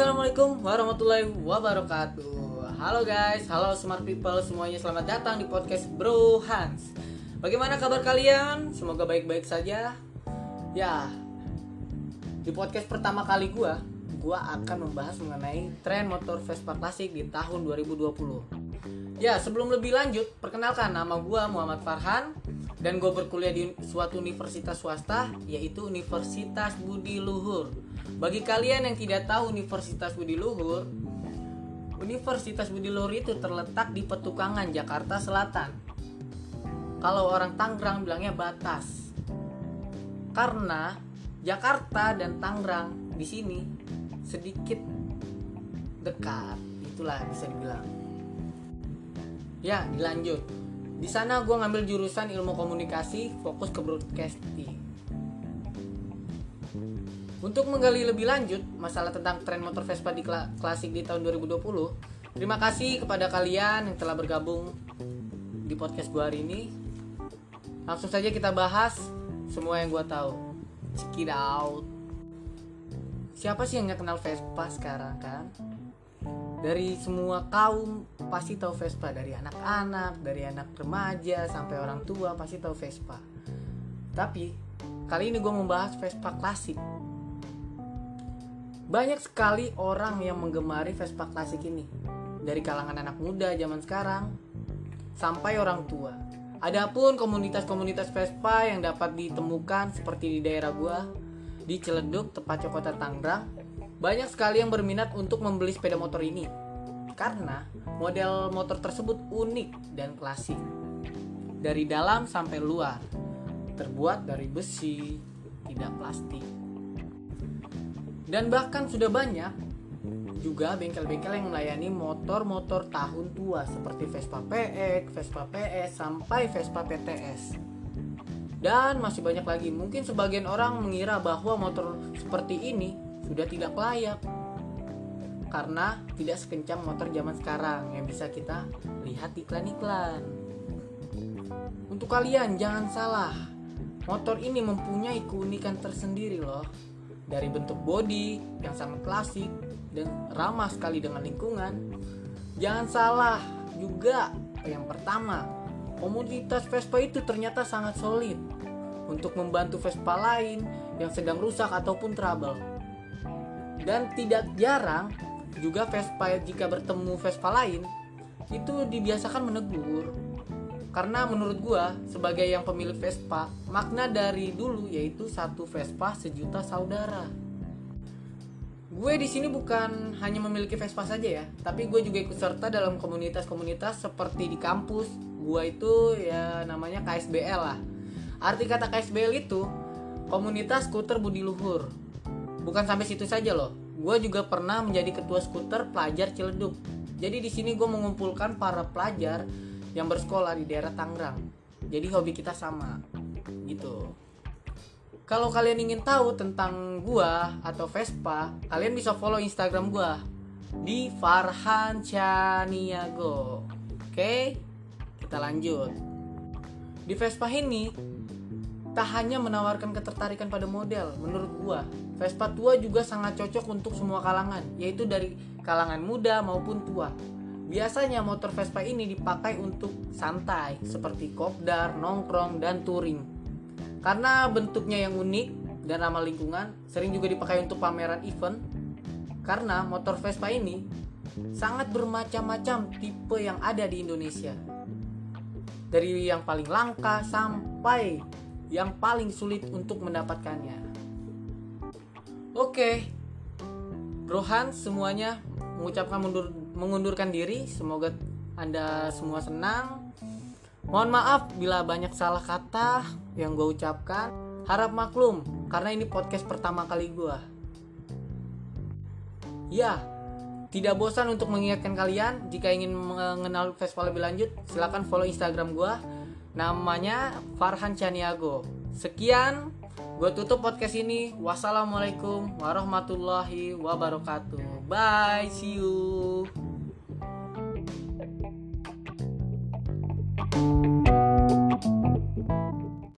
Assalamualaikum warahmatullahi wabarakatuh. Halo guys, halo smart people semuanya. Selamat datang di podcast Bro Hans. Bagaimana kabar kalian? Semoga baik-baik saja. Ya, di podcast pertama kali gua Gua akan membahas mengenai tren motor Vespa klasik di tahun 2020 Ya, sebelum lebih lanjut, perkenalkan nama gua Muhammad Farhan dan gue berkuliah di suatu universitas swasta yaitu Universitas Budi Luhur. Bagi kalian yang tidak tahu Universitas Budi Luhur, Universitas Budi Luhur itu terletak di Petukangan, Jakarta Selatan. Kalau orang Tangerang bilangnya Batas. Karena Jakarta dan Tangerang di sini sedikit dekat, itulah bisa dibilang. Ya, dilanjut di sana gue ngambil jurusan ilmu komunikasi, fokus ke broadcasting. Untuk menggali lebih lanjut masalah tentang tren motor Vespa di klasik di tahun 2020, terima kasih kepada kalian yang telah bergabung di podcast gue hari ini. Langsung saja kita bahas semua yang gue tahu. Check it out. Siapa sih yang nggak kenal Vespa sekarang kan? Dari semua kaum pasti tahu Vespa. Dari anak-anak dari anak remaja sampai orang tua pasti tahu Vespa. Tapi kali ini gue membahas Vespa klasik. Banyak sekali orang yang menggemari Vespa klasik ini. Dari kalangan anak muda zaman sekarang sampai orang tua. Adapun komunitas-komunitas Vespa yang dapat ditemukan seperti di daerah gua di Ciledug, tepatnya kota Tangerang, banyak sekali yang berminat untuk membeli sepeda motor ini karena model motor tersebut unik dan klasik. Dari dalam sampai luar, terbuat dari besi, tidak plastik. Dan bahkan sudah banyak juga bengkel-bengkel yang melayani motor-motor tahun tua seperti Vespa PX, Vespa PS, sampai Vespa PTS. Dan masih banyak lagi. Mungkin sebagian orang mengira bahwa motor seperti ini sudah tidak layak karena tidak sekencang motor zaman sekarang yang bisa kita lihat iklan-iklan. Untuk kalian jangan salah, motor ini mempunyai keunikan tersendiri loh. Dari bentuk bodi yang sangat klasik dan ramah sekali dengan lingkungan. Jangan salah juga yang pertama, komunitas Vespa itu ternyata sangat solid untuk membantu Vespa lain yang sedang rusak ataupun trouble dan tidak jarang juga Vespa jika bertemu Vespa lain itu dibiasakan menegur. Karena menurut gua sebagai yang pemilik Vespa makna dari dulu yaitu satu Vespa sejuta saudara. Gue di sini bukan hanya memiliki Vespa saja ya tapi gue juga ikut serta dalam komunitas-komunitas seperti di kampus. Gue itu ya namanya KSBL lah. Arti kata KSBL itu komunitas skuter budi luhur bukan sampai situ saja loh gue juga pernah menjadi ketua skuter pelajar Ciledug jadi di sini gue mengumpulkan para pelajar yang bersekolah di daerah Tangerang jadi hobi kita sama gitu kalau kalian ingin tahu tentang gua atau Vespa, kalian bisa follow Instagram gua di Farhan Chaniago. Oke, kita lanjut. Di Vespa ini tak hanya menawarkan ketertarikan pada model, menurut gua, Vespa tua juga sangat cocok untuk semua kalangan, yaitu dari kalangan muda maupun tua. Biasanya motor Vespa ini dipakai untuk santai, seperti kopdar, nongkrong, dan touring. Karena bentuknya yang unik dan ramah lingkungan, sering juga dipakai untuk pameran event. Karena motor Vespa ini sangat bermacam-macam tipe yang ada di Indonesia. Dari yang paling langka sampai yang paling sulit untuk mendapatkannya. Oke, Rohan semuanya mengucapkan mundur, mengundurkan diri. Semoga Anda semua senang. Mohon maaf bila banyak salah kata yang gue ucapkan. Harap maklum, karena ini podcast pertama kali gue. Ya, tidak bosan untuk mengingatkan kalian jika ingin mengenal Vespa lebih lanjut, silahkan follow Instagram gue namanya Farhan Chaniago. Sekian, gue tutup podcast ini. Wassalamualaikum warahmatullahi wabarakatuh. Bye, see you.